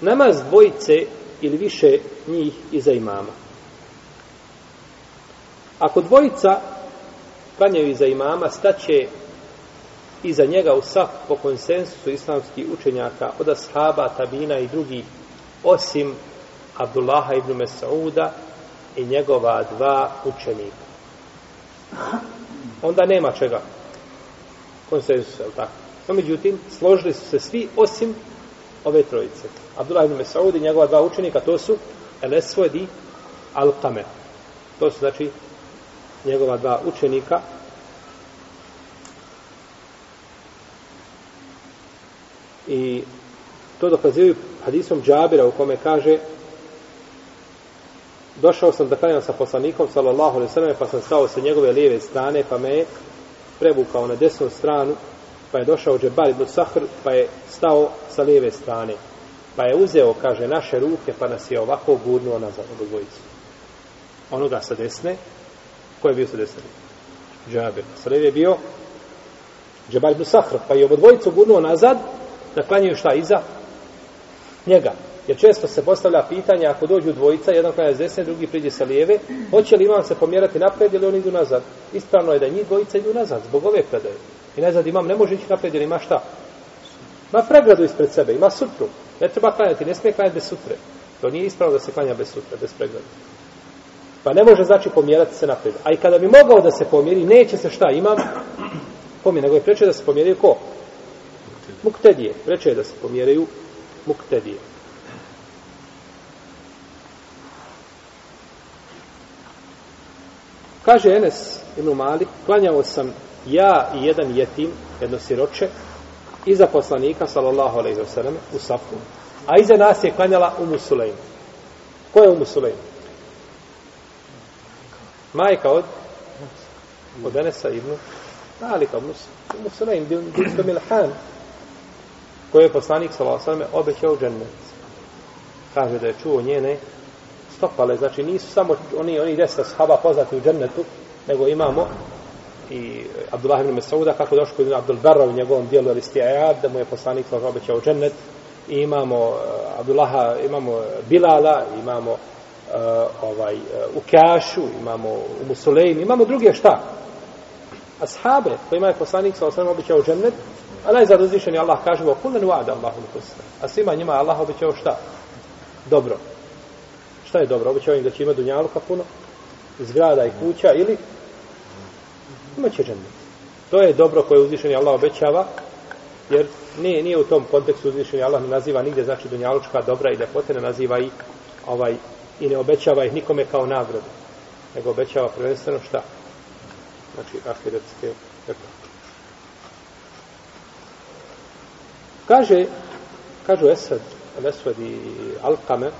namaz dvojice ili više njih iza imama. Ako dvojica klanjaju iza imama, staće iza njega u saf po konsensusu islamskih učenjaka od ashaba, tabina i drugi, osim Abdullaha ibn Mesauda i njegova dva učenika. Onda nema čega. Konsensus, je li tako? No, međutim, složili su se svi osim ove trojice. Abdullah ibn Mesaud i njegova dva učenika, to su Elesved i Alkame. To su, znači, njegova dva učenika. I to dokazuju hadisom Džabira u kome kaže Došao sam da kanjam sa poslanikom, sallallahu alaihi sallam, pa sam stao sa njegove lijeve strane, pa me je prebukao na desnu stranu, pa je došao Džebal ibn Sahr, pa je stao sa lijeve strane. Pa je uzeo, kaže, naše ruke, pa nas je ovako gurnuo nazad od dvojicu. Onoga sa desne, ko je bio sa desne? Džabir. Sa lijeve je bio Džebal ibn Sahr, pa je ovo dvojicu gurnuo nazad, da klanjaju šta iza? Njega. Jer često se postavlja pitanje, ako dođu dvojica, jedan klanja s desne, drugi priđe sa lijeve, hoće li imam se pomjerati napred ili oni idu nazad? Ispravno je da njih dvojica idu nazad, zbog ove predaje. I najzad imam, ne može ići naprijed, jer ima šta? Ima pregradu ispred sebe, ima sutru. Ne treba klanjati, ne smije klanjati bez sutre. To nije ispravo da se klanja bez sutre, bez pregradu. Pa ne može znači pomjerati se naprijed. A i kada bi mogao da se pomjeri, neće se šta imam, pomije, nego je preče da se pomjeraju ko? Muktedije. Preče je da se pomjeraju muktedije. Kaže Enes Ibn Malik, klanjao sam ja i jedan jetim, jedno siroče, iza poslanika, sallallahu alaihi wa sallam, u safu. A iza nas je klanjala Umu Sulejm. Ko je Umu Sulejm? Majka od? Od Enesa ibn Talika, Umu Sulejm, Dinsko Milhan, umm koji je poslanik, sallallahu alaihi wa sallam, obećao džennet. Kaže da je čuo njene stopale, znači nisu samo oni, oni deset shaba poznati u džennetu, nego imamo i Abdullah ibn Mesauda, kako došlo kod Abdul Barra u njegovom dijelu El Istijajad, da mu je poslanik Allah obećao džennet, i imamo uh, Abdullaha, imamo Bilala, imamo uh, ovaj, uh, Ukašu, imamo Musulejn, imamo druge šta? Ashabe kojima je poslanik sa osnovim obećao džennet, a najzadozvišen je Allah kaže, kulen vada Allahu nukusna. A svima njima je Allah obećao šta? Dobro. Šta je dobro? Obećao im da će imati dunjaluka puno, zgrada i kuća, ili imaće džennet. To je dobro koje uzvišeni Allah obećava, jer nije, nije u tom kontekstu uzvišeni Allah ne naziva nigde, znači dunjalučka dobra i lepote ne naziva i, ovaj, i ne obećava ih nikome kao nagradu, nego obećava prvenstveno šta? Znači, ahiretske Kaže, kažu Esad, Esad i Alkame,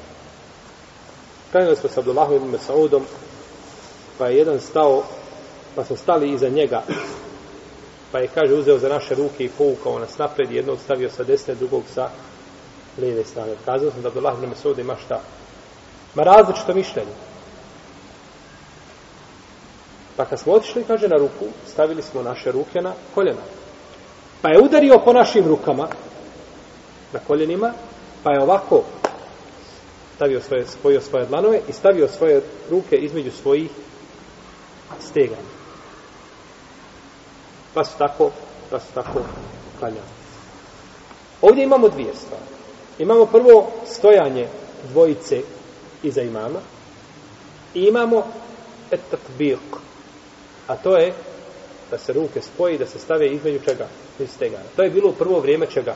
krenuli smo sa Abdullahom i Mesaudom, pa je jedan stao pa su stali iza njega. Pa je, kaže, uzeo za naše ruke i povukao nas napred, jednog stavio sa desne, drugog sa lijeve strane. Kazao sam da Abdullah ibn Mesud ima šta? Ma različito mišljenje. Pa kad smo otišli, kaže, na ruku, stavili smo naše ruke na koljena. Pa je udario po našim rukama, na koljenima, pa je ovako stavio svoje, spojio svoje dlanove i stavio svoje ruke između svojih stegana pa su tako, pa su tako klanjali. Ovdje imamo dvije stvari. Imamo prvo stojanje dvojice iza imama i imamo etatbirk, a to je da se ruke spoji, da se stave između čega? Iz tega. To je bilo u prvo vrijeme čega?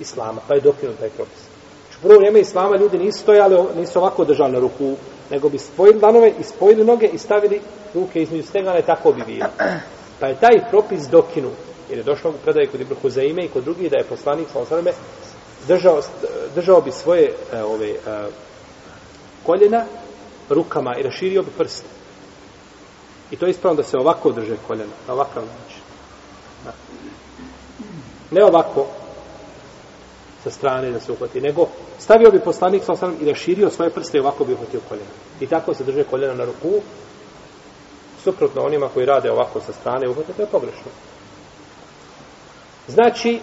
Islama, pa je dokinut taj propis. U znači, prvo vrijeme Islama ljudi nisu stojali, nisu ovako držali na ruku, nego bi spojili danove i spojili noge i stavili ruke između stegana i tako bi bilo. Pa je taj propis dokinut, jer je došlo u predaje kod Ibrahu za ime i kod drugih da je poslanik sa osvrame držao, držao bi svoje e, ove, e, koljena rukama i raširio bi prste. I to je ispravno da se ovako drže koljena, na ovakav način. Ne ovako sa strane da se uhvati, nego stavio bi poslanik sa osvrame i raširio svoje prste i ovako bi uhvatio koljena. I tako se drže koljena na ruku suprotno onima koji rade ovako sa strane uhvata, to je pogrešno. Znači,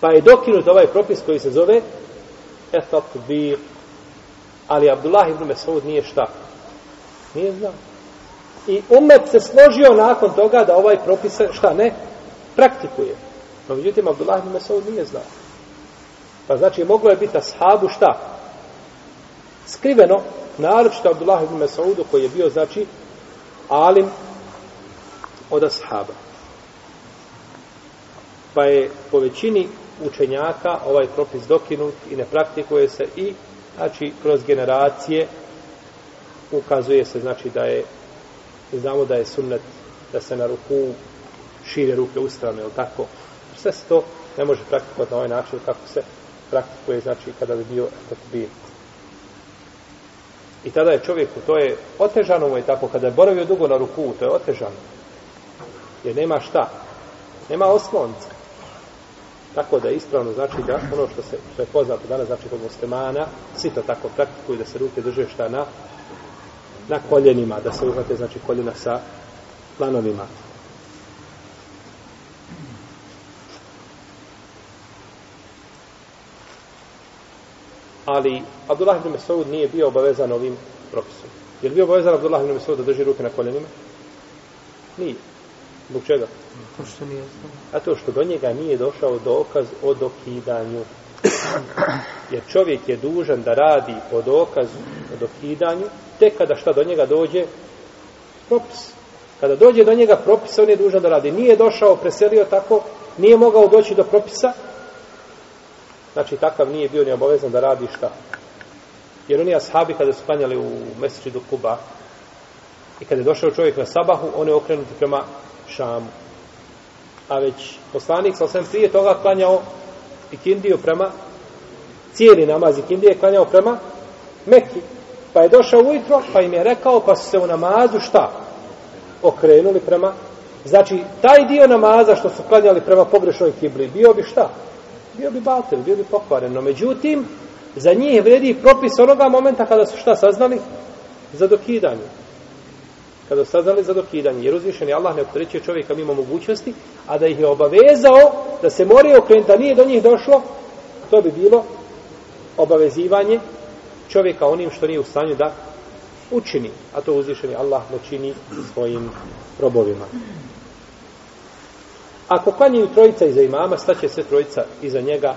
pa je dokinut ovaj propis koji se zove etat bir, ali Abdullah ibn Mesaud nije šta. Nije znao. I umet se složio nakon toga da ovaj propis šta ne, praktikuje. No, međutim, Abdullah ibn Mesaud nije znao. Pa znači, moglo je biti ashabu šta? Skriveno, naročito Abdullah ibn Mesaudu koji je bio, znači, alim od ashaba. Pa je po većini učenjaka ovaj propis dokinut i ne praktikuje se i, znači, kroz generacije ukazuje se, znači, da je, znamo da je sunnet, da se na ruku šire ruke u strane, ili tako. Sve se to ne može praktikovati na ovaj način kako se praktikuje, znači, kada bi bio ekotbijenic. I tada je čovjeku, to je otežano mu je tako, kada je boravio dugo na ruku, to je otežano. Jer nema šta. Nema oslonca. Tako da je ispravno znači da ono što se što je poznato danas znači kod muslimana, svi to tako praktikuju da se ruke drže šta na na koljenima, da se uhvate znači koljena sa planovima. ali Abdullah ibn Mesaud nije bio obavezan ovim propisom. Je li bio obavezan Abdullah ibn Mesaud da drži ruke na koljenima? Nije. Zbog čega? To što nije znao. A to što do njega nije došao dokaz o dokidanju. Jer čovjek je dužan da radi po dokazu o dokidanju, tek kada šta do njega dođe? Propis. Kada dođe do njega propis, on je dužan da radi. Nije došao, preselio tako, nije mogao doći do propisa, Znači, takav nije bio neobavezan da radi šta. Jer oni ashabi kada su klanjali u mesiči do Kuba i kada je došao čovjek na sabahu, on je okrenut prema Šamu. A već poslanik sa osvijem prije toga klanjao ikindiju prema cijeli namaz ikindije klanjao prema Meki. Pa je došao ujutro, pa im je rekao, pa su se u namazu šta? Okrenuli prema... Znači, taj dio namaza što su klanjali prema pogrešnoj kibli, bio bi šta? bio bi batel, bio bi pokvaren. No, međutim, za njih vredi propis onoga momenta kada su šta saznali? Za dokidanje. Kada su saznali za dokidanje. Jer uzvišen je Allah ne opterećuje čovjeka mimo mogućnosti, a da ih je obavezao da se mora okrenuti, da nije do njih došlo, to bi bilo obavezivanje čovjeka onim što nije u stanju da učini. A to uzvišen je Allah ne čini svojim robovima. Ako klanjaju trojica iza imama, staće se trojica iza njega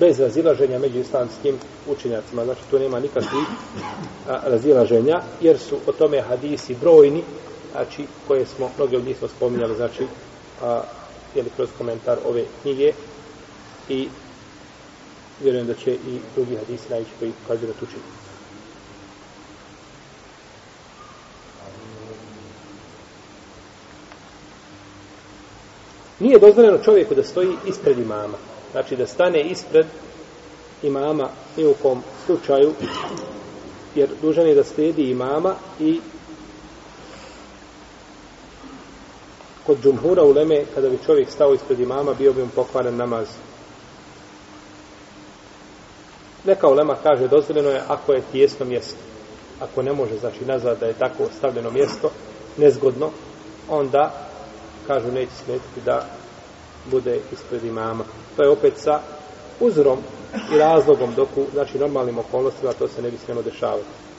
bez razilaženja među islamskim učenjacima. Znači, tu nema nikakvih razilaženja, jer su o tome hadisi brojni, znači, koje smo, mnogi od njih smo spominjali, znači, a, jeli kroz komentar ove knjige i vjerujem da će i drugi hadisi najći koji kaže da tu činiti. Nije dozvoljeno čovjeku da stoji ispred imama. Znači da stane ispred imama i u kom slučaju jer dužan je da slijedi imama i kod džumhura u Leme kada bi čovjek stao ispred imama bio bi mu pokvaren namaz neka ulema kaže dozvoljeno je ako je tijesno mjesto ako ne može znači nazad da je tako stavljeno mjesto nezgodno onda kažu neće smetiti da bude ispred imama. To je opet sa uzrom i razlogom dok u znači, normalnim okolnostima to se ne bi smjelo dešavati.